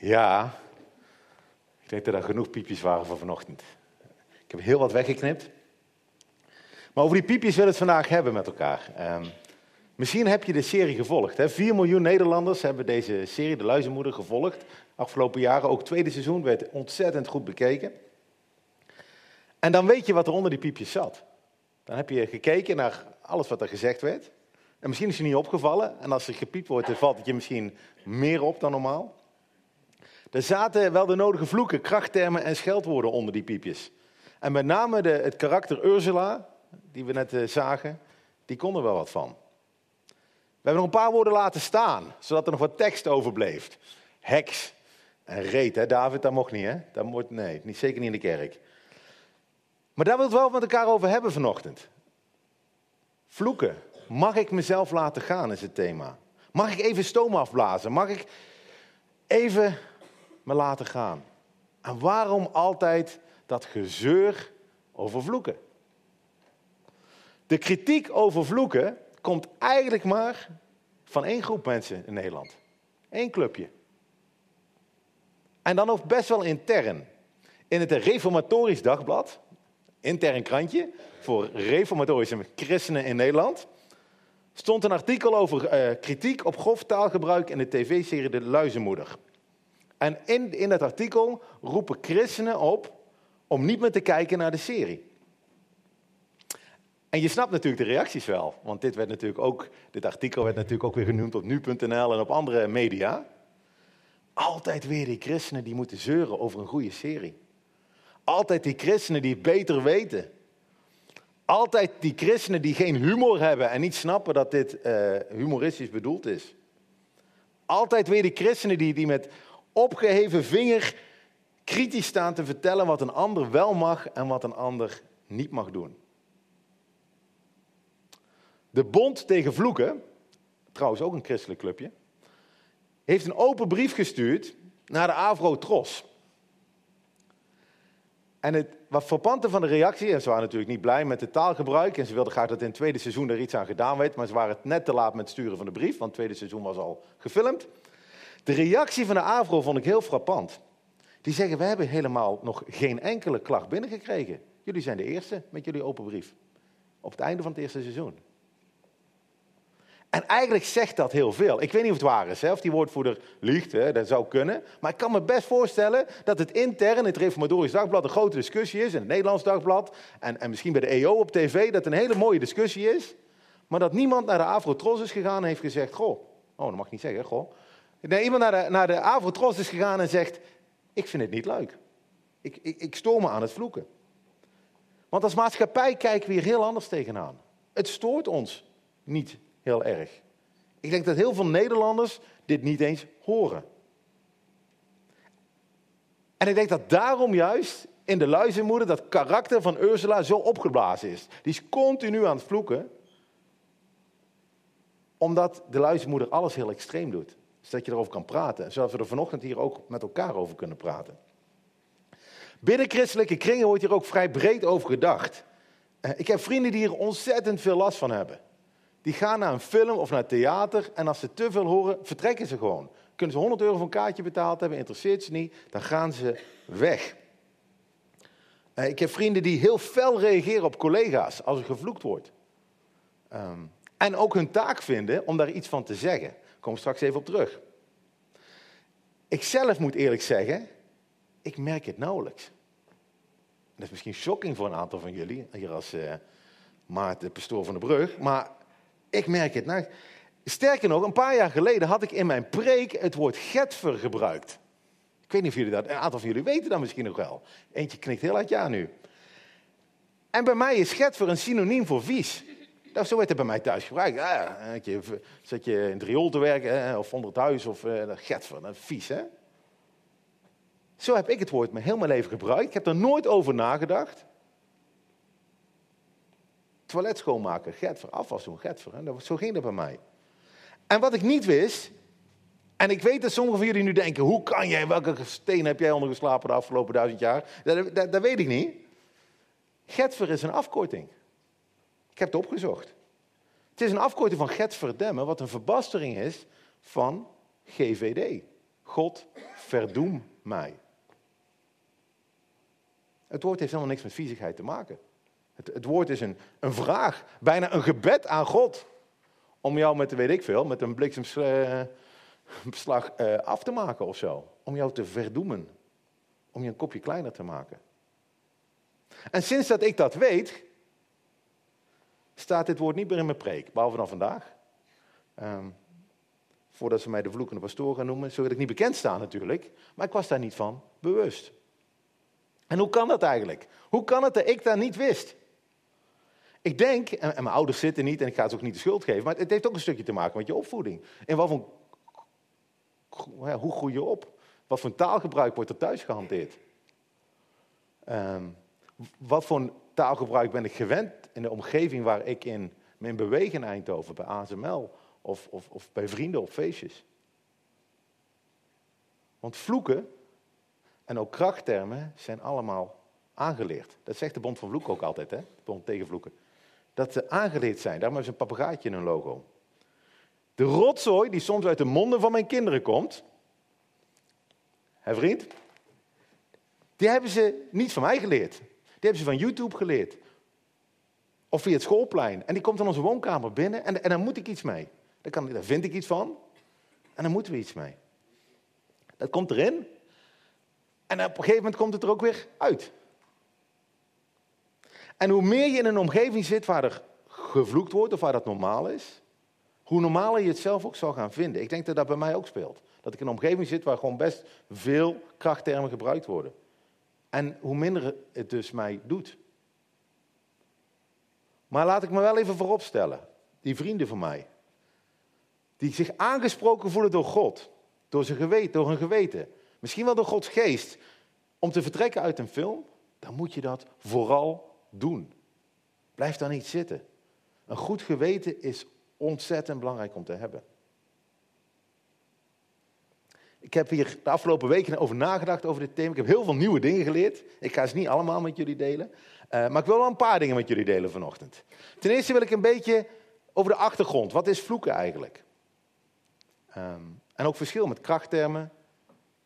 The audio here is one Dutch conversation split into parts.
Ja, ik denk dat er genoeg piepjes waren voor vanochtend. Ik heb heel wat weggeknipt. Maar over die piepjes willen we het vandaag hebben met elkaar. Ehm, misschien heb je de serie gevolgd. Hè? 4 miljoen Nederlanders hebben deze serie, De Luizenmoeder, gevolgd. Afgelopen jaren, ook tweede seizoen, werd ontzettend goed bekeken. En dan weet je wat er onder die piepjes zat. Dan heb je gekeken naar alles wat er gezegd werd. En misschien is je niet opgevallen. En als er gepiept wordt, dan valt het je misschien meer op dan normaal. Er zaten wel de nodige vloeken, krachttermen en scheldwoorden onder die piepjes. En met name de, het karakter Ursula, die we net uh, zagen, die kon er wel wat van. We hebben nog een paar woorden laten staan, zodat er nog wat tekst overbleef. Heks en reet, hè? David, dat mocht niet, hè? Dat moet, nee, niet, zeker niet in de kerk. Maar daar wil het wel met elkaar over hebben vanochtend. Vloeken. Mag ik mezelf laten gaan, is het thema. Mag ik even stoom afblazen? Mag ik even me laten gaan? En waarom altijd dat gezeur over vloeken? De kritiek over vloeken komt eigenlijk maar van één groep mensen in Nederland. Eén clubje. En dan ook best wel intern. In het Reformatorisch Dagblad, intern krantje voor reformatorische christenen in Nederland, stond een artikel over uh, kritiek op grof taalgebruik in de tv-serie De Luizenmoeder. En in, in dat artikel roepen christenen op om niet meer te kijken naar de serie. En je snapt natuurlijk de reacties wel, want dit, werd natuurlijk ook, dit artikel werd natuurlijk ook weer genoemd op nu.nl en op andere media. Altijd weer die christenen die moeten zeuren over een goede serie. Altijd die christenen die het beter weten. Altijd die christenen die geen humor hebben en niet snappen dat dit uh, humoristisch bedoeld is. Altijd weer die christenen die, die met opgeheven vinger kritisch staan te vertellen wat een ander wel mag en wat een ander niet mag doen. De Bond tegen Vloeken, trouwens ook een christelijk clubje, heeft een open brief gestuurd naar de Avro-Tros. En het wat verpante van de reactie, en ze waren natuurlijk niet blij met het taalgebruik en ze wilden graag dat in het tweede seizoen er iets aan gedaan werd, maar ze waren het net te laat met het sturen van de brief, want het tweede seizoen was al gefilmd. De reactie van de AVRO vond ik heel frappant. Die zeggen, we hebben helemaal nog geen enkele klacht binnengekregen. Jullie zijn de eerste met jullie open brief. Op het einde van het eerste seizoen. En eigenlijk zegt dat heel veel. Ik weet niet of het waar is, hè, of die woordvoerder liegt, hè, dat zou kunnen. Maar ik kan me best voorstellen dat het intern, het Reformatorisch Dagblad, een grote discussie is. In het Nederlands Dagblad en, en misschien bij de EO op tv, dat een hele mooie discussie is. Maar dat niemand naar de Avrotros is gegaan en heeft gezegd, goh, oh dat mag ik niet zeggen, goh. Nee, iemand naar de, naar de is gegaan en zegt, ik vind het niet leuk. Ik, ik, ik stoor me aan het vloeken. Want als maatschappij kijken we hier heel anders tegenaan. Het stoort ons niet heel erg. Ik denk dat heel veel Nederlanders dit niet eens horen. En ik denk dat daarom juist in de luizenmoeder dat karakter van Ursula zo opgeblazen is. Die is continu aan het vloeken, omdat de luizenmoeder alles heel extreem doet. Zodat je erover kan praten, zodat we er vanochtend hier ook met elkaar over kunnen praten. Binnen christelijke kringen wordt hier ook vrij breed over gedacht. Eh, ik heb vrienden die hier ontzettend veel last van hebben. Die gaan naar een film of naar theater en als ze te veel horen, vertrekken ze gewoon. Kunnen ze 100 euro voor een kaartje betaald hebben, interesseert ze niet, dan gaan ze weg. Eh, ik heb vrienden die heel fel reageren op collega's als er gevloekt wordt. Ehm, en ook hun taak vinden om daar iets van te zeggen. Kom straks even op terug. Ik zelf moet eerlijk zeggen, ik merk het nauwelijks. Dat is misschien shocking voor een aantal van jullie, hier als uh, Maarten, pastoor van de Brug. Maar ik merk het. Nou, sterker nog, een paar jaar geleden had ik in mijn preek het woord getver gebruikt. Ik weet niet of jullie dat, een aantal van jullie weten dat misschien nog wel. Eentje knikt heel hard ja nu. En bij mij is getver een synoniem voor vies. Zo werd het bij mij thuis gebruikt. Ja, je, zat je in het riool te werken of onder het huis of uh, getver, dat vies hè. Zo heb ik het woord mijn heel mijn leven gebruikt. Ik heb er nooit over nagedacht toilet schoonmaken, getver, afwas doen, getver. Hè? Zo ging dat bij mij. En wat ik niet wist, en ik weet dat sommigen van jullie nu denken, hoe kan jij, welke steen heb jij ondergeslapen de afgelopen duizend jaar? Dat weet ik niet. Getver is een afkorting. Ik heb het opgezocht. Het is een afkorting van Getverdemmen, wat een verbastering is van GVD. God, verdoem mij. Het woord heeft helemaal niks met viezigheid te maken. Het, het woord is een, een vraag, bijna een gebed aan God. Om jou met, weet ik veel, met een bliksemslag uh, af te maken of zo. Om jou te verdoemen. Om je een kopje kleiner te maken. En sinds dat ik dat weet, staat dit woord niet meer in mijn preek, behalve dan vandaag. Um, voordat ze mij de vloekende pastoor gaan noemen, zo wil ik niet bekend staan natuurlijk, maar ik was daar niet van bewust. En hoe kan dat eigenlijk? Hoe kan het dat ik dat niet wist? Ik denk, en, mijn ouders zitten niet en ik ga ze ook niet de schuld geven, maar het heeft ook een stukje te maken met je opvoeding. En wat voor, hoe groei je op? Wat voor taalgebruik wordt er thuis gehanteerd? Um, wat voor taalgebruik ben ik gewend in de omgeving waar ik in me beweeg in Eindhoven, bij ASML of, of, of bij vrienden op feestjes? Want vloeken en ook krachttermen zijn allemaal aangeleerd. Dat zegt de Bond van Vloeken ook altijd, hè? de Bond tegen Vloeken. Dat ze aangeleerd zijn. Daarom hebben ze een papegaaitje in hun logo. De rotzooi die soms uit de monden van mijn kinderen komt. Hé vriend? Die hebben ze niet van mij geleerd. Die hebben ze van YouTube geleerd. Of via het schoolplein. En die komt in onze woonkamer binnen en, en daar moet ik iets mee. Daar, kan, daar vind ik iets van. En dan moeten we iets mee. Dat komt erin. En op een gegeven moment komt het er ook weer uit. En hoe meer je in een omgeving zit waar er gevloekt wordt of waar dat normaal is, hoe normaler je het zelf ook zal gaan vinden. Ik denk dat dat bij mij ook speelt. Dat ik in een omgeving zit waar gewoon best veel krachttermen gebruikt worden. En hoe minder het dus mij doet. Maar laat ik me wel even vooropstellen. Die vrienden van mij. Die zich aangesproken voelen door God. Door, zijn geweten, door hun geweten. Misschien wel door Gods geest. Om te vertrekken uit een film. Dan moet je dat vooral doen. Blijf daar niet zitten. Een goed geweten is ontzettend belangrijk om te hebben. Ik heb hier de afgelopen weken over nagedacht over dit thema. Ik heb heel veel nieuwe dingen geleerd. Ik ga ze niet allemaal met jullie delen. Uh, maar ik wil wel een paar dingen met jullie delen vanochtend. Ten eerste wil ik een beetje over de achtergrond. Wat is vloeken eigenlijk? Um, en ook verschil met krachttermen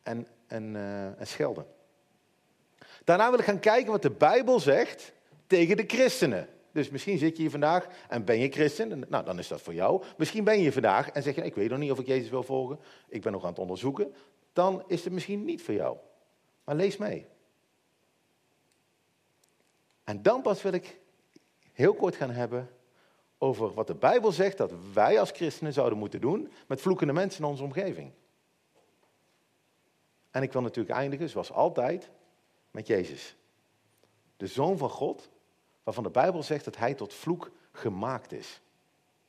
en, en, uh, en schelden. Daarna wil ik gaan kijken wat de Bijbel zegt tegen de christenen. Dus misschien zit je hier vandaag en ben je christen. Nou, dan is dat voor jou. Misschien ben je hier vandaag en zeg je, ik weet nog niet of ik Jezus wil volgen. Ik ben nog aan het onderzoeken. Dan is het misschien niet voor jou. Maar lees mee. En dan pas wil ik heel kort gaan hebben over wat de Bijbel zegt dat wij als christenen zouden moeten doen met vloekende mensen in onze omgeving. En ik wil natuurlijk eindigen, zoals altijd, met Jezus. De Zoon van God, waarvan de Bijbel zegt dat hij tot vloek gemaakt is.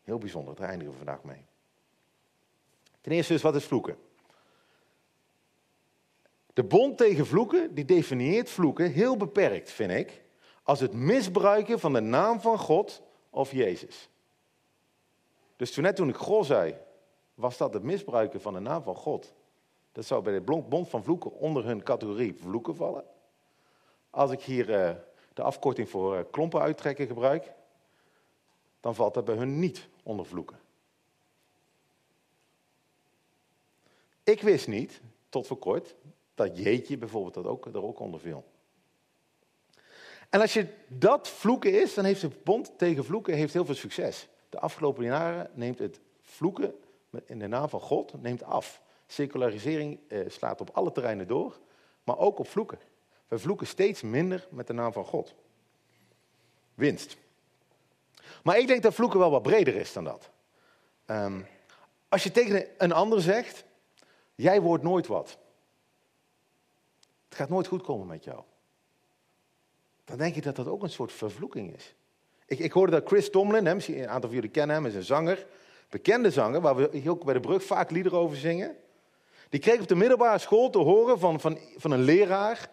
Heel bijzonder, daar eindigen we vandaag mee. Ten eerste dus, wat is vloeken? De bond tegen vloeken, die definieert vloeken heel beperkt, vind ik, als het misbruiken van de naam van God of Jezus. Dus toen net toen ik God zei, was dat het misbruiken van de naam van God. Dat zou bij de bond van vloeken onder hun categorie vloeken vallen. Als ik hier uh, de afkorting voor eh, klompen uittrekken gebruik, dan valt dat bij hun niet onder vloeken. Ik wist niet, tot voor kort, dat jeetje bijvoorbeeld dat ook, er ook onder viel. En als je dat vloeken is, dan heeft de bond tegen vloeken heeft heel veel succes. De afgelopen jaren neemt het vloeken in de naam van God neemt af. Secularisering eh, slaat op alle terreinen door, maar ook op vloeken. We vloeken steeds minder met de naam van God. Winst. Maar ik denk dat vloeken wel wat breder is dan dat. Um, als je tegen een ander zegt, jij wordt nooit wat. Het gaat nooit goed komen met jou. Dan denk ik dat dat ook een soort vervloeking is. Ik, ik hoorde dat Chris Tomlin, een aantal van jullie kennen hem, is een zanger, bekende zanger, waar we hier ook bij de brug vaak liederen over zingen. Die kreeg op de middelbare school te horen van, van, van een leraar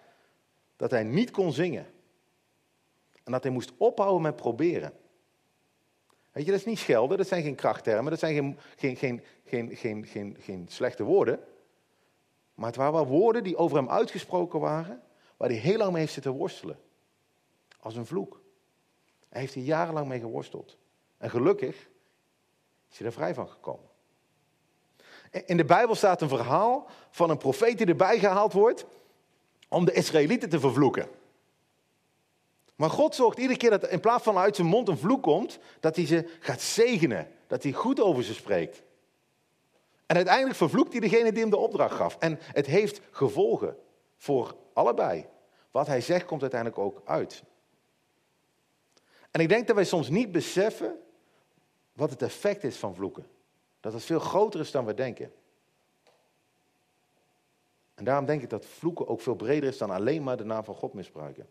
dat hij niet kon zingen. En dat hij moest ophouden met proberen. Weet je, dat is niet schelden, dat zijn geen krachttermen, dat zijn geen, geen, geen, geen, geen, geen, geen slechte woorden. Maar het waren wel woorden die over hem uitgesproken waren, waar hij heel lang mee heeft zitten worstelen. Als een vloek. Hij heeft er jarenlang mee geworsteld. En gelukkig is hij er vrij van gekomen. In de Bijbel staat een verhaal van een profeet die erbij gehaald wordt om de Israëlieten te vervloeken. Maar God zorgt iedere keer dat in plaats van uit zijn mond een vloek komt, dat hij ze gaat zegenen. Dat hij goed over ze spreekt. En uiteindelijk vervloekt hij degene die hem de opdracht gaf. En het heeft gevolgen voor allebei. Wat hij zegt komt uiteindelijk ook uit. En ik denk dat wij soms niet beseffen wat het effect is van vloeken. Dat het veel groter is dan we denken. En daarom denk ik dat vloeken ook veel breder is dan alleen maar de naam van God misbruiken.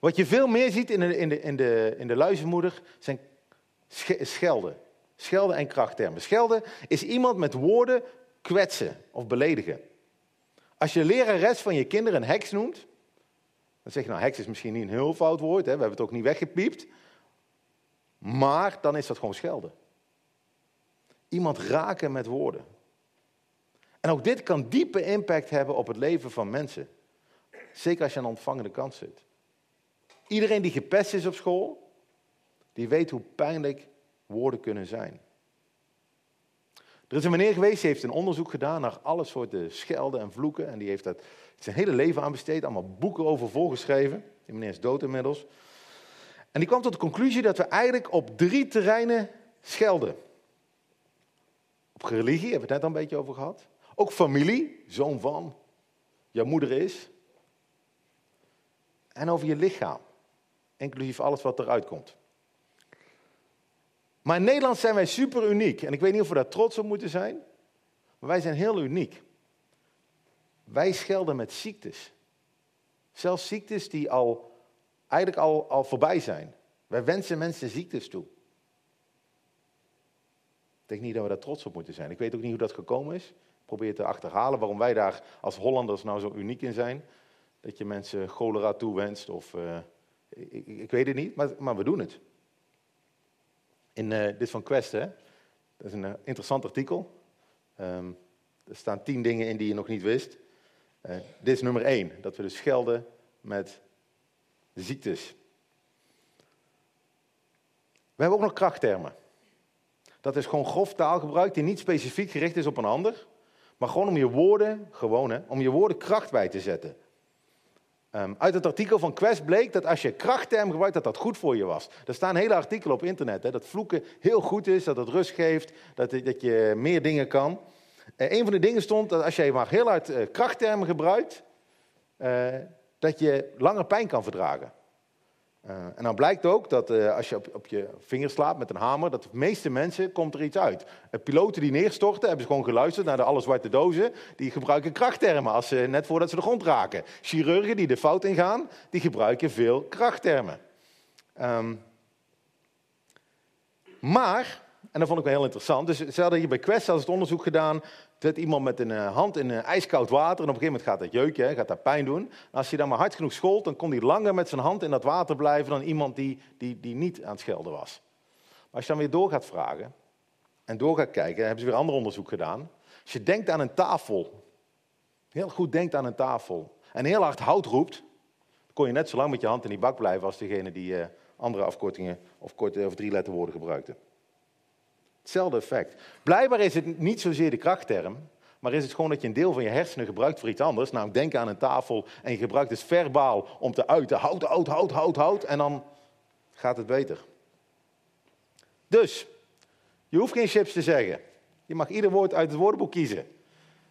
Wat je veel meer ziet in de, in de, in de, in de luizenmoeder zijn schelden. Schelden en krachttermen. Schelden is iemand met woorden kwetsen of beledigen. Als je lerares van je kinderen een heks noemt, dan zeg je nou, heks is misschien niet een heel fout woord, hè? we hebben het ook niet weggepiept. Maar dan is dat gewoon schelden. Iemand raken met woorden. En ook dit kan diepe impact hebben op het leven van mensen. Zeker als je aan de ontvangende kant zit. Iedereen die gepest is op school, die weet hoe pijnlijk woorden kunnen zijn. Er is een meneer geweest, die heeft een onderzoek gedaan naar alle soorten schelden en vloeken. En die heeft dat zijn hele leven aan besteed, allemaal boeken over volgeschreven. Die meneer is dood inmiddels. En die kwam tot de conclusie dat we eigenlijk op drie terreinen schelden. Op religie, hebben we het net al een beetje over gehad. Ook familie, zoon van, jouw moeder is. En over je lichaam, inclusief alles wat eruit komt. Maar in Nederland zijn wij super uniek. En ik weet niet of we daar trots op moeten zijn. Maar wij zijn heel uniek. Wij schelden met ziektes. Zelfs ziektes die al, eigenlijk al, al voorbij zijn. Wij wensen mensen ziektes toe. Ik denk niet dat we daar trots op moeten zijn. Ik weet ook niet hoe dat gekomen is. Ik probeer te achterhalen waarom wij daar als Hollanders nou zo uniek in zijn. Dat je mensen cholera toewenst of... Uh, ik, ik, weet het niet, maar, maar we doen het. In, uh, dit van Quest, hè? Dat is een uh, interessant artikel. Um, er staan tien dingen in die je nog niet wist. Uh, dit is nummer één, dat we dus schelden met ziektes. We hebben ook nog krachttermen. Dat is gewoon grof taalgebruik die niet specifiek gericht is op een ander, maar gewoon om je woorden, gewoon hè, om je woorden kracht bij te zetten. Um, uit het artikel van Quest bleek dat als je krachtterm gebruikt, dat dat goed voor je was. Er staan hele artikelen op internet, hè, dat vloeken heel goed is, dat het rust geeft, dat, dat je meer dingen kan. Uh, een van de dingen stond dat als je maar heel hard uh, krachttermen gebruikt, dat je langer pijn kan verdragen. Uh, en dan blijkt ook dat uh, als je op, op, je vinger slaat met een hamer, dat de meeste mensen komt er iets uit. Uh, piloten die neerstorten, hebben ze gewoon geluisterd naar de alle zwarte dozen, die gebruiken krachttermen als, net voordat ze de grond raken. Chirurgen die de fout ingaan, die gebruiken veel krachttermen. Um, maar, en dat vond ik wel heel interessant, dus ze hadden hier bij Quest het onderzoek gedaan zet iemand met een eh, hand in ijskoud water en op een gegeven moment gaat dat jeuken, gaat dat pijn doen. En als je dan maar hard genoeg schold, dan kon hij langer met zijn hand in dat water blijven dan iemand die, die, die niet aan het schelden was. Maar als je dan weer door gaat vragen en door gaat kijken, hebben ze weer ander onderzoek gedaan. Als je denkt aan een tafel, heel goed denkt aan een tafel en heel hard hout roept, kon je net zo lang met je hand in die bak blijven als degene die uh, andere afkortingen of korte of drie letterwoorden gebruikte. Hetzelfde effect. Blijkbaar is het niet zozeer de krachtterm, maar is het gewoon dat je een deel van je hersenen gebruikt voor iets anders. Nou, denk aan een tafel en je gebruikt het verbaal om te uiten. Hout, hout, hout, hout, hout. En dan gaat het beter. Dus, je hoeft geen chips te zeggen. Je mag ieder woord uit het woordenboek kiezen.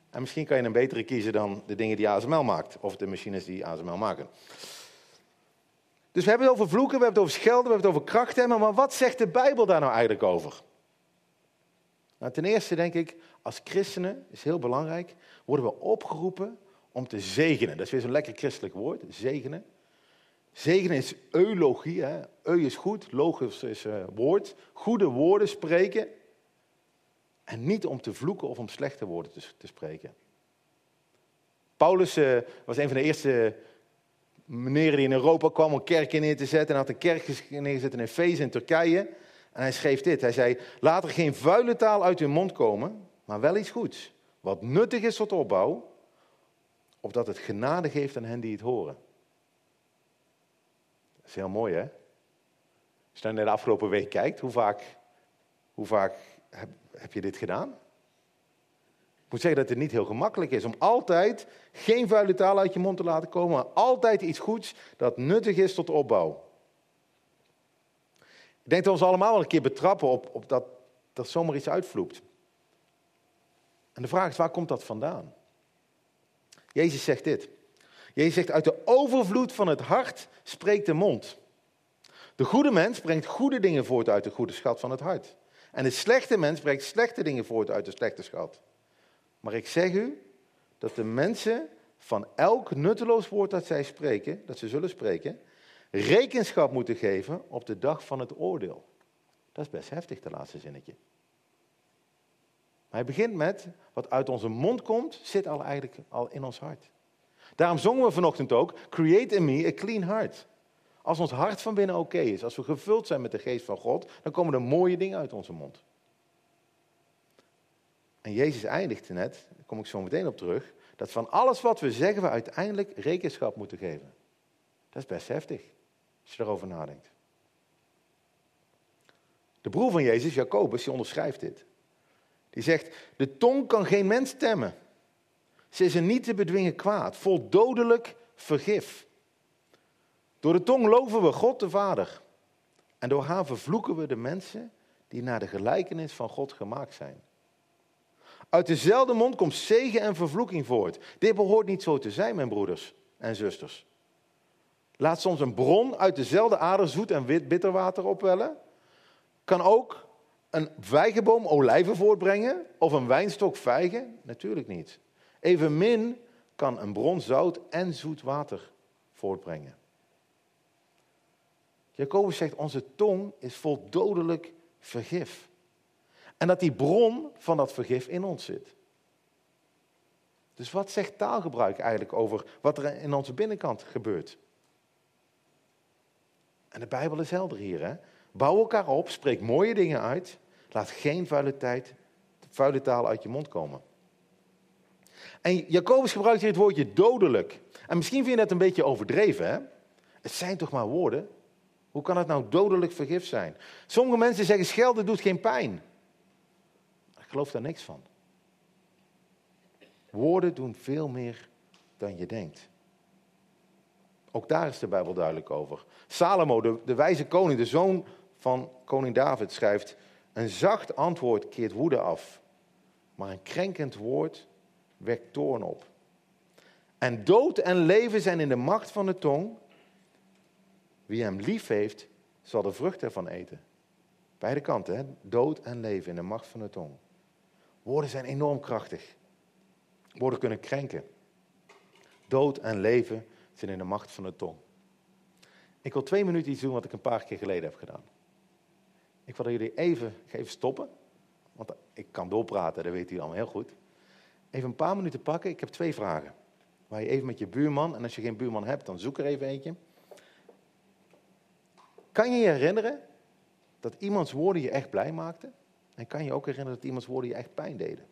En misschien kan je een betere kiezen dan de dingen die ASML maakt. Of de machines die ASML maken. Dus we hebben het over vloeken, we hebben het over schelden, we hebben het over krachttermen. Maar wat zegt de Bijbel daar nou eigenlijk over? Nou, ten eerste denk ik, als christenen, is heel belangrijk, worden we opgeroepen om te zegenen. Dat is weer zo'n lekker christelijk woord, zegenen. Zegenen is eulogie, hè? eu is goed, logos is uh, woord. Goede woorden spreken. En niet om te vloeken of om slechte woorden te, te spreken. Paulus uh, was een van de eerste meneren die in Europa kwam om kerken neer te zetten. En had een kerk neergezet in Efeze in Turkije. En hij schreef dit. Hij zei, laat er geen vuile taal uit uw mond komen, maar wel iets goeds. Wat nuttig is tot opbouw, opdat het genade geeft aan hen die het horen. Dat is heel mooi, hè? Als je naar de afgelopen week kijkt, hoe vaak, hoe vaak heb, heb je dit gedaan? Ik moet zeggen dat het niet heel gemakkelijk is om altijd geen vuile taal uit je mond te laten komen, maar altijd iets goeds dat nuttig is tot opbouw. Ik denk dat we ons allemaal wel een keer betrappen op, op dat, dat zomaar iets uitvloept. En de vraag is, waar komt dat vandaan? Jezus zegt dit. Jezus zegt, uit de overvloed van het hart spreekt de mond. De goede mens brengt goede dingen voort uit de goede schat van het hart. En de slechte mens brengt slechte dingen voort uit de slechte schat. Maar ik zeg u dat de mensen van elk nutteloos woord dat zij spreken, dat ze zullen spreken, rekenschap moeten geven op de dag van het oordeel. Dat is best heftig, de laatste zinnetje. Maar hij begint met, wat uit onze mond komt, zit al eigenlijk al in ons hart. Daarom zongen we vanochtend ook, create in me a clean heart. Als ons hart van binnen oké is, als we gevuld zijn met de geest van God, dan komen er mooie dingen uit onze mond. En Jezus eindigt net, daar kom ik zo meteen op terug, dat van alles wat we zeggen we uiteindelijk rekenschap moeten geven. Dat is best heftig, als je erover nadenkt. De broer van Jezus, Jacobus, die onderschrijft dit. Die zegt, de tong kan geen mens temmen. Ze is een niet te bedwingen kwaad, vol dodelijk vergif. Door de tong loven we God de Vader. En door haar vervloeken we de mensen die naar de gelijkenis van God gemaakt zijn. Uit dezelfde mond komt zegen en vervloeking voort. Dit behoort niet zo te zijn, mijn broeders en zusters. Laat soms een bron uit dezelfde ader zoet en wit bitter water opwellen. Kan ook een vijgenboom olijven voortbrengen of een wijnstok vijgen? Natuurlijk niet. Evenmin kan een bron zout en zoet water voortbrengen. Jacobus zegt, onze tong is vol dodelijk vergif. En dat die bron van dat vergif in ons zit. Dus wat zegt taalgebruik eigenlijk over wat er in onze binnenkant gebeurt? En de Bijbel is helder hier. Hè? Bouw elkaar op, spreek mooie dingen uit. Laat geen vuile, tijd, vuile taal uit je mond komen. En Jacobus gebruikt hier het woordje dodelijk. En misschien vind je dat een beetje overdreven. Hè? Het zijn toch maar woorden? Hoe kan het nou dodelijk vergif zijn? Sommige mensen zeggen schelden doet geen pijn. Ik geloof daar niks van. Woorden doen veel meer dan je denkt. Ook daar is de Bijbel duidelijk over. Salomo, de, wijze koning, de zoon van koning David, schrijft: Een zacht antwoord keert woede af, maar een krenkend woord wekt toorn op. En dood en leven zijn in de macht van de tong. Wie hem lief heeft, zal de vrucht ervan eten. Beide kanten, hè? dood en leven in de macht van de tong. Woorden zijn enorm krachtig. Woorden kunnen krenken. Dood en leven zijn in de macht van de tong. Ik wil twee minuten iets doen wat ik een paar keer geleden heb gedaan. Ik wil jullie even, even stoppen, want ik kan doorpraten, dat weet u allemaal heel goed. Even een paar minuten pakken. Ik heb twee vragen. Waar je even met je buurman, en als je geen buurman hebt, dan zoek er even eentje. Kan je je herinneren dat iemands woorden je echt blij maakten? En kan je ook herinneren dat iemands woorden je echt pijn deden?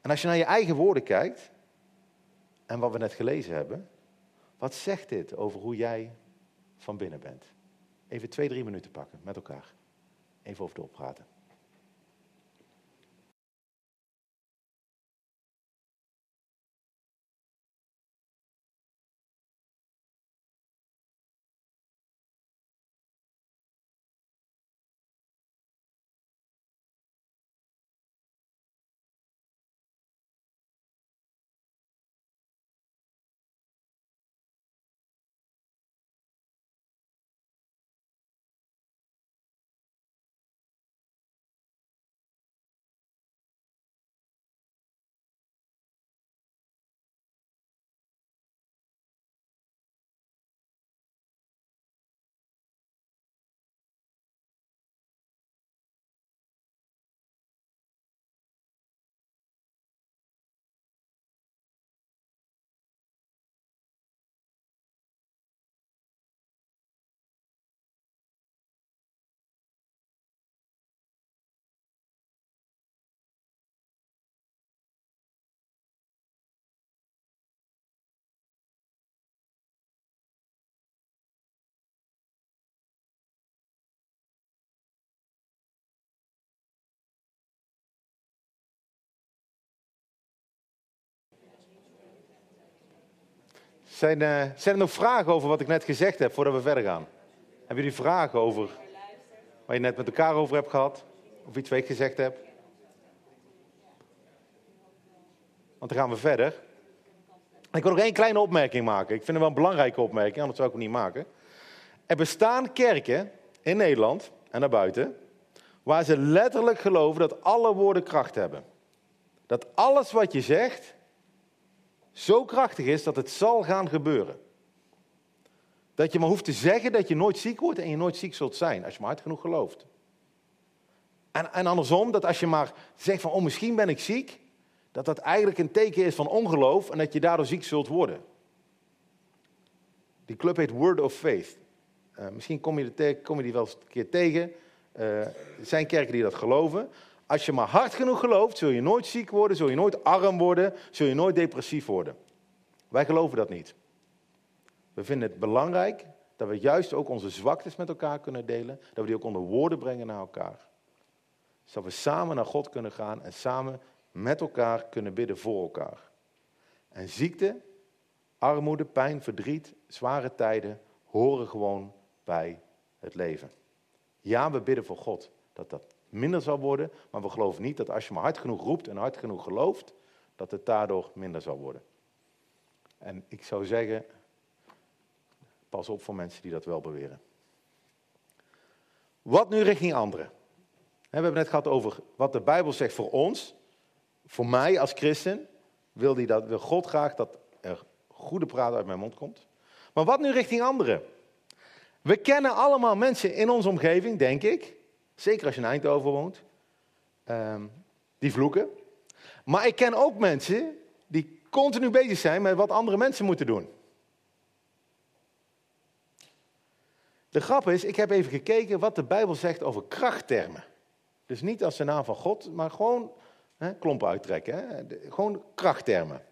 En als je naar je eigen woorden kijkt, en wat we net gelezen hebben, wat zegt dit over hoe jij van binnen bent? Even twee, drie minuten pakken met elkaar. Even over doorpraten. Zijn, uh, zijn er nog vragen over wat ik net gezegd heb voordat we verder gaan? Hebben jullie vragen over waar je net met elkaar over hebt gehad? Of iets wat ik gezegd heb? Want dan gaan we verder. Ik wil nog één kleine opmerking maken. Ik vind het wel een belangrijke opmerking, anders zou ik het niet maken. Er bestaan kerken in Nederland en daarbuiten waar ze letterlijk geloven dat alle woorden kracht hebben. Dat alles wat je zegt zo krachtig is dat het zal gaan gebeuren. Dat je maar hoeft te zeggen dat je nooit ziek wordt en je nooit ziek zult zijn, als je maar hard genoeg gelooft. En, en andersom, dat als je maar zegt van, oh misschien ben ik ziek, dat dat eigenlijk een teken is van ongeloof en dat je daardoor ziek zult worden. Die club heet Word of Faith. Uh, misschien kom je, kom je, die wel eens een keer tegen. Uh, er zijn kerken die dat geloven. Als je maar hard genoeg gelooft, zul je nooit ziek worden, zul je nooit arm worden, zul je nooit depressief worden. Wij geloven dat niet. We vinden het belangrijk dat we juist ook onze zwaktes met elkaar kunnen delen, dat we die ook onder woorden brengen naar elkaar. Zodat we samen naar God kunnen gaan en samen met elkaar kunnen bidden voor elkaar. En ziekte, armoede, pijn, verdriet, zware tijden horen gewoon bij het leven. Ja, we bidden voor God dat dat minder zal worden, maar we geloven niet dat als je maar hard genoeg roept en hard genoeg gelooft, dat het daardoor minder zal worden. En ik zou zeggen, pas op voor mensen die dat wel beweren. Wat nu richting anderen? We hebben net gehad over wat de Bijbel zegt voor ons. Voor mij als christen wil, die dat, wil God graag dat er goede praat uit mijn mond komt. Maar wat nu richting anderen? We kennen allemaal mensen in onze omgeving, denk ik, zeker als je in Eindhoven woont, ehm, die vloeken. Maar ik ken ook mensen die continu bezig zijn met wat andere mensen moeten doen. De grap is, ik heb even gekeken wat de Bijbel zegt over krachttermen. Dus niet als de naam van God, maar gewoon hè, klompen uittrekken. Hè, gewoon krachttermen.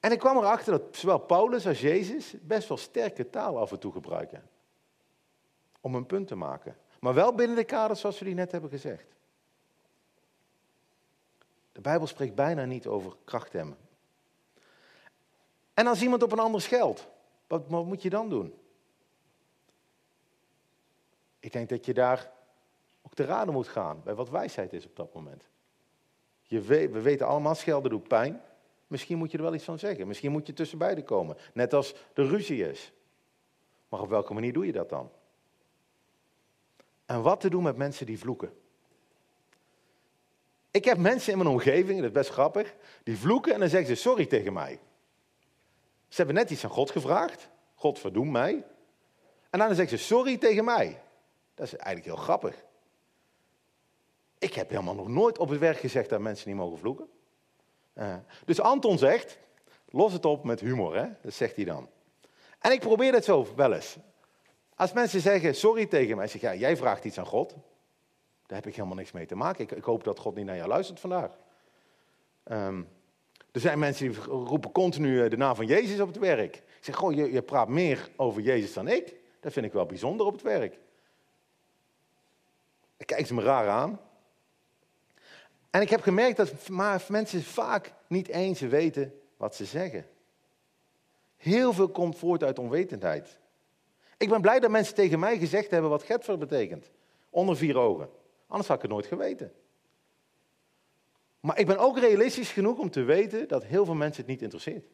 En ik kwam erachter dat zowel Paulus als Jezus best wel sterke taal af en toe gebruiken. Om een punt te maken. Maar wel binnen de kaders zoals we die net hebben gezegd. De Bijbel spreekt bijna niet over krachthemmen. En als iemand op een ander scheldt, wat, wat moet je dan doen? Ik denk dat je daar ook te raden moet gaan bij wat wijsheid is op dat moment. Je we weten allemaal, schelden doet pijn. Misschien moet je er wel iets van zeggen. Misschien moet je tussen beiden komen. Net als de ruzie is. Maar op welke manier doe je dat dan? En wat te doen met mensen die vloeken. Ik heb mensen in mijn omgeving, dat is best grappig, die vloeken en dan zeggen ze sorry tegen mij. Ze hebben net iets aan God gevraagd. God verdoem mij. En dan zeggen ze sorry tegen mij. Dat is eigenlijk heel grappig. Ik heb helemaal nog nooit op het werk gezegd dat mensen niet mogen vloeken. Uh, dus Anton zegt, los het op met humor, hè? dat zegt hij dan. En ik probeer het zo wel eens. Als mensen zeggen sorry tegen mij, zeg ja, jij vraagt iets aan God. Daar heb ik helemaal niks mee te maken. Ik, ik hoop dat God niet naar jou luistert vandaag. Um, er zijn mensen die roepen continu eh, de naam van Jezus op het werk. Ik zeg, goh, je, je praat meer over Jezus dan ik. Dat vind ik wel bijzonder op het werk. Ik kijk ze me raar aan. En ik heb gemerkt dat maar mensen vaak niet eens weten wat ze zeggen. Heel veel komt voort uit onwetendheid. Ik ben blij dat mensen tegen mij gezegd hebben wat Getver betekent. Onder vier ogen. Anders had ik het nooit geweten. Maar ik ben ook realistisch genoeg om te weten dat heel veel mensen het niet interesseert.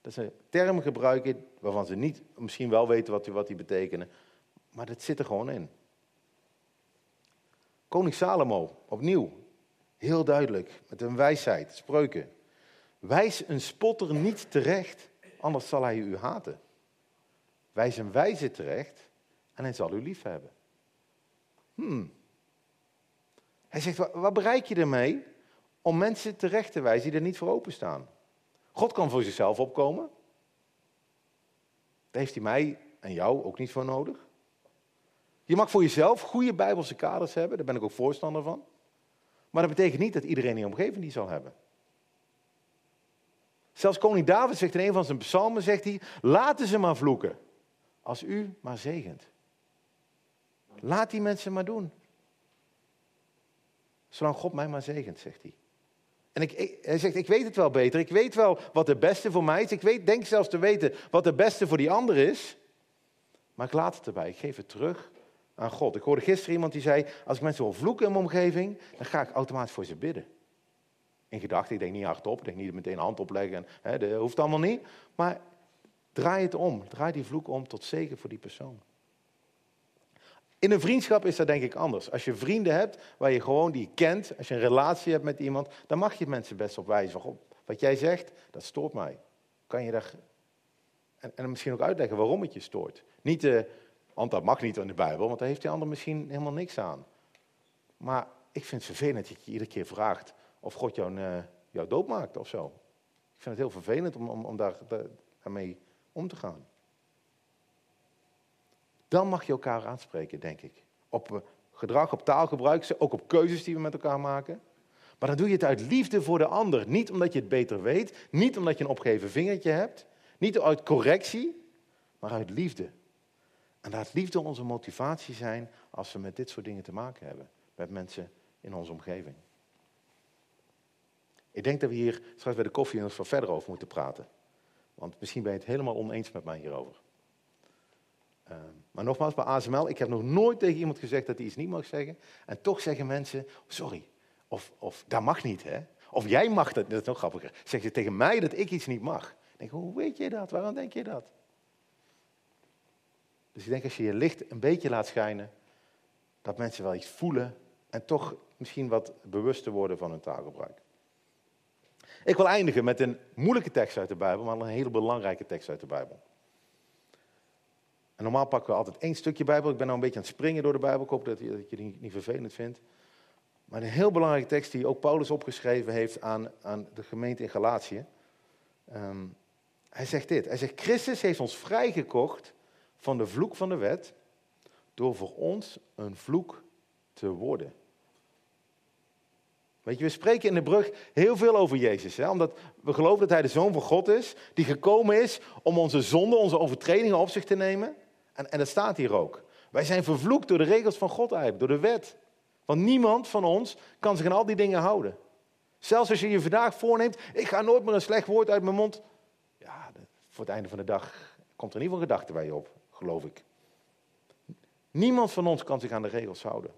Dat ze termen gebruiken waarvan ze niet, misschien wel weten wat die, wat die betekenen. Maar dat zit er gewoon in. Koning Salomo, opnieuw, heel duidelijk, met een wijsheid, spreuken. Wijs een spotter niet terecht, anders zal hij u haten. Wijs een wijze terecht en hij zal u lief hebben. Hmm. Hij zegt, wat bereik je ermee om mensen terecht te wijzen die er niet voor openstaan? God kan voor zichzelf opkomen. Daar heeft hij mij en jou ook niet voor nodig. Je mag voor jezelf goede bijbelse kaders hebben, daar ben ik ook voorstander van. Maar dat betekent niet dat iedereen in je omgeving die zal hebben. Zelfs koning David zegt in een van zijn psalmen, zegt hij, laten ze maar vloeken, als u maar zegent. Laat die mensen maar doen. Zolang God mij maar zegent, zegt hij. En ik, hij zegt, ik weet het wel beter. Ik weet wel wat het beste voor mij is. Ik weet, denk zelfs te weten wat het beste voor die ander is. Maar ik laat het erbij. Ik geef het terug aan God. Ik hoorde gisteren iemand die zei, als ik mensen wil vloeken in mijn omgeving, dan ga ik automatisch voor ze bidden. In gedachten, ik denk niet hardop, ik denk niet meteen een hand opleggen. Hè, dat hoeft allemaal niet. Maar draai het om. Draai die vloek om tot zegen voor die persoon. In een vriendschap is dat denk ik anders. Als je vrienden hebt waar je gewoon die kent, als je een relatie hebt met iemand, dan mag je mensen best op wijzen. Van, wat jij zegt, dat stoort mij. Kan je daar. En, en misschien ook uitleggen waarom het je stoort. Niet de, want dat mag niet in de Bijbel, want daar heeft die ander misschien helemaal niks aan. Maar ik vind het vervelend dat je iedere keer vraagt of God jou, uh, jou doodmaakt of zo. Ik vind het heel vervelend om, om, om daar, daarmee om te gaan. Dan mag je elkaar aanspreken, denk ik. Op eh, gedrag, op taalgebruik, ook op keuzes die we met elkaar maken. Maar dan doe je het uit liefde voor de ander. Niet omdat je het beter weet, niet omdat je een opgeven vingertje hebt, niet uit correctie, maar uit liefde. En laat liefde onze motivatie zijn als we met dit soort dingen te maken hebben. Met mensen in onze omgeving. Ik denk dat we hier straks bij de koffie nog verder over moeten praten. Want misschien ben je het helemaal oneens met mij hierover. Uh, maar nogmaals, bij ASML, ik heb nog nooit tegen iemand gezegd dat hij iets niet mag zeggen. En toch zeggen mensen, sorry, of, of dat mag niet, hè? Of jij mag dat, dat is nog grappiger. Zeggen ze tegen mij dat ik iets niet mag. Ik denk, hoe weet je dat? Waarom denk je dat? Dus ik denk als je je licht een beetje laat schijnen, dat mensen wel iets voelen en toch misschien wat bewuster worden van hun taalgebruik. Ik wil eindigen met een moeilijke tekst uit de Bijbel, maar een hele belangrijke tekst uit de Bijbel. En normaal pakken we altijd één stukje Bijbel. Ik ben nou een beetje aan het springen door de Bijbel. Ik hoop dat je, dat je die niet vervelend vindt. Maar een heel belangrijke tekst die ook Paulus opgeschreven heeft aan, aan de gemeente in Galatië. Ehm, hij zegt dit. Hij zegt, Christus heeft ons vrijgekocht van de vloek van de wet door voor ons een vloek te worden. Weet je, we spreken in de brug heel veel over Jezus. Hè? Omdat we geloven dat Hij de Zoon van God is, die gekomen is om onze zonden, onze overtredingen op zich te nemen. En, en dat staat hier ook. Wij zijn vervloekt door de regels van God eigenlijk, door de wet. Want niemand van ons kan zich aan al die dingen houden. Zelfs als je je vandaag voorneemt, ik ga nooit meer een slecht woord uit mijn mond. Ja, voor het einde van de dag komt er in ieder geval gedachte bij je op, geloof ik. Niemand van ons kan zich aan de regels houden.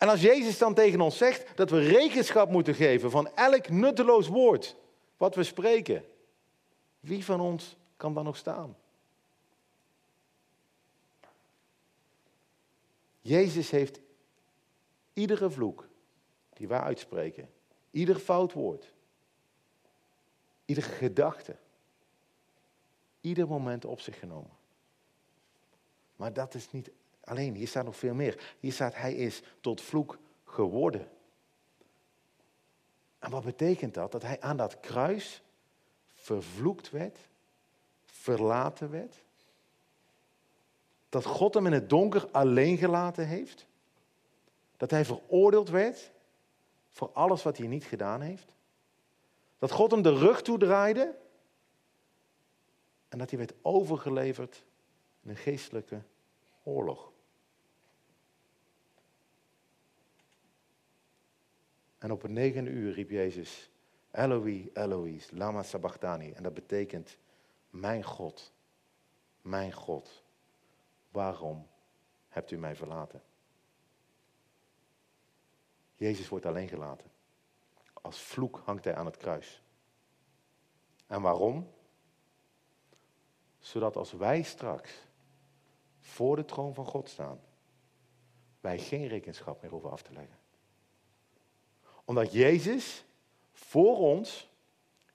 En als Jezus dan tegen ons zegt dat we rekenschap moeten geven van elk nutteloos woord wat we spreken, wie van ons kan dan nog staan? Jezus heeft iedere vloek die wij uitspreken, ieder fout woord, iedere gedachte, ieder moment op zich genomen. Maar dat is niet alleen, hier staat nog veel meer. Hier staat, hij is tot vloek geworden. En wat betekent dat? Dat hij aan dat kruis vervloekt werd, verlaten werd, dat God hem in het donker alleen gelaten heeft. Dat hij veroordeeld werd voor alles wat hij niet gedaan heeft. Dat God hem de rug toedraaide. En dat hij werd overgeleverd in een geestelijke oorlog. En op het negende uur riep Jezus, Eloi, Eloïs, lama sabachthani. En dat betekent, mijn God, mijn God, waarom hebt u mij verlaten? Jezus wordt alleen gelaten. Als vloek hangt hij aan het kruis. En waarom? Zodat als wij straks voor de troon van God staan, wij geen rekenschap meer hoeven af te leggen. Omdat Jezus voor ons,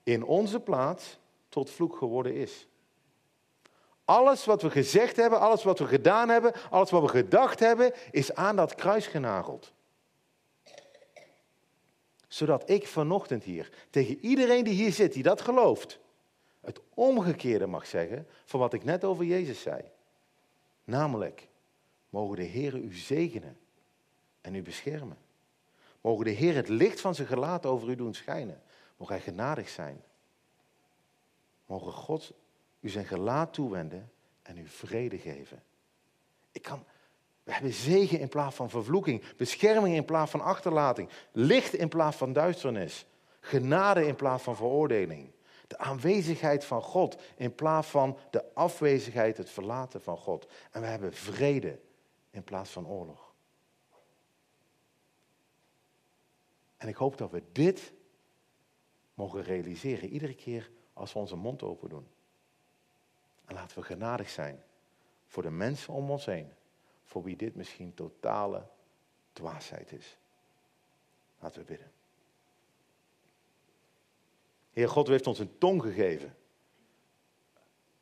in onze plaats, tot vloek geworden is. Alles wat we gezegd hebben, alles wat we gedaan hebben, alles wat we gedacht hebben, is aan dat kruis genageld. Zodat ik vanochtend hier tegen iedereen die hier zit, die dat gelooft, het omgekeerde mag zeggen van wat ik net over Jezus zei. Namelijk, mogen de Heer u zegenen en u beschermen. Mogen de Heer het licht van zijn gelaat over u doen schijnen. Mogen hij genadig zijn. Mogen God u zijn gelaat toewenden en u vrede geven. Ik kan, We hebben zegen in plaats van vervloeking, bescherming in plaats van achterlating, licht in plaats van duisternis, genade in plaats van veroordeling. De aanwezigheid van God in plaats van de afwezigheid, het verlaten van God. En we hebben vrede in plaats van oorlog. En ik hoop dat we dit mogen realiseren iedere keer als we onze mond open doen. En laten we genadig zijn voor de mensen om ons heen, voor wie dit misschien totale dwaasheid is. Laten we bidden. Heer God, u heeft ons een tong gegeven.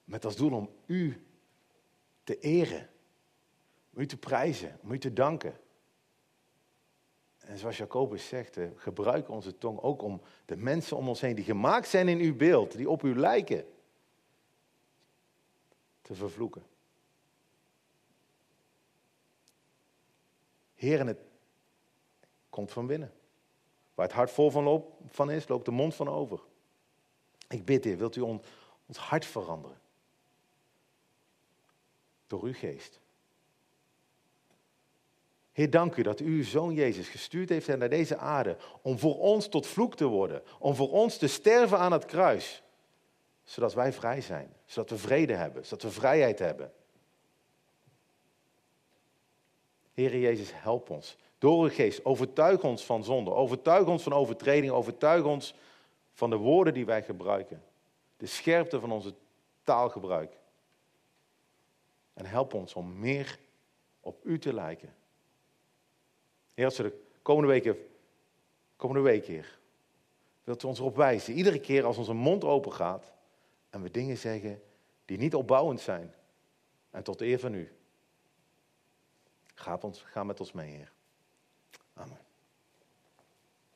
Met als doel om u te eren, om u te prijzen, om u te danken. En zoals Jacobus zegt, gebruik onze tong ook om de mensen om ons heen die gemaakt zijn in uw beeld, die op u lijken, te vervloeken. Heer, het komt van binnen. Waar het hart vol van, van is, loopt de mond van over. Ik bid, Heer, wilt u ons hart veranderen? Door uw geest. Heer, dank u dat u uw zoon Jezus gestuurd heeft naar deze aarde om voor ons tot vloek te worden, om voor ons te sterven aan het kruis, zodat wij vrij zijn, zodat we vrede hebben, zodat we vrijheid hebben. Heer Jezus, help ons. Door uw geest, overtuig ons van zonde, overtuig ons van overtreding, overtuig ons van de woorden die wij gebruiken. De scherpte van onze taalgebruik. En help ons om meer op u te lijken. Heer, als we de komende weken, komende week, Heer, wilt u ons erop wijzen. Iedere keer als onze mond open gaat en we dingen zeggen die niet opbouwend zijn. En tot eer van u. Ons, ga met ons mee, Heer. Amen.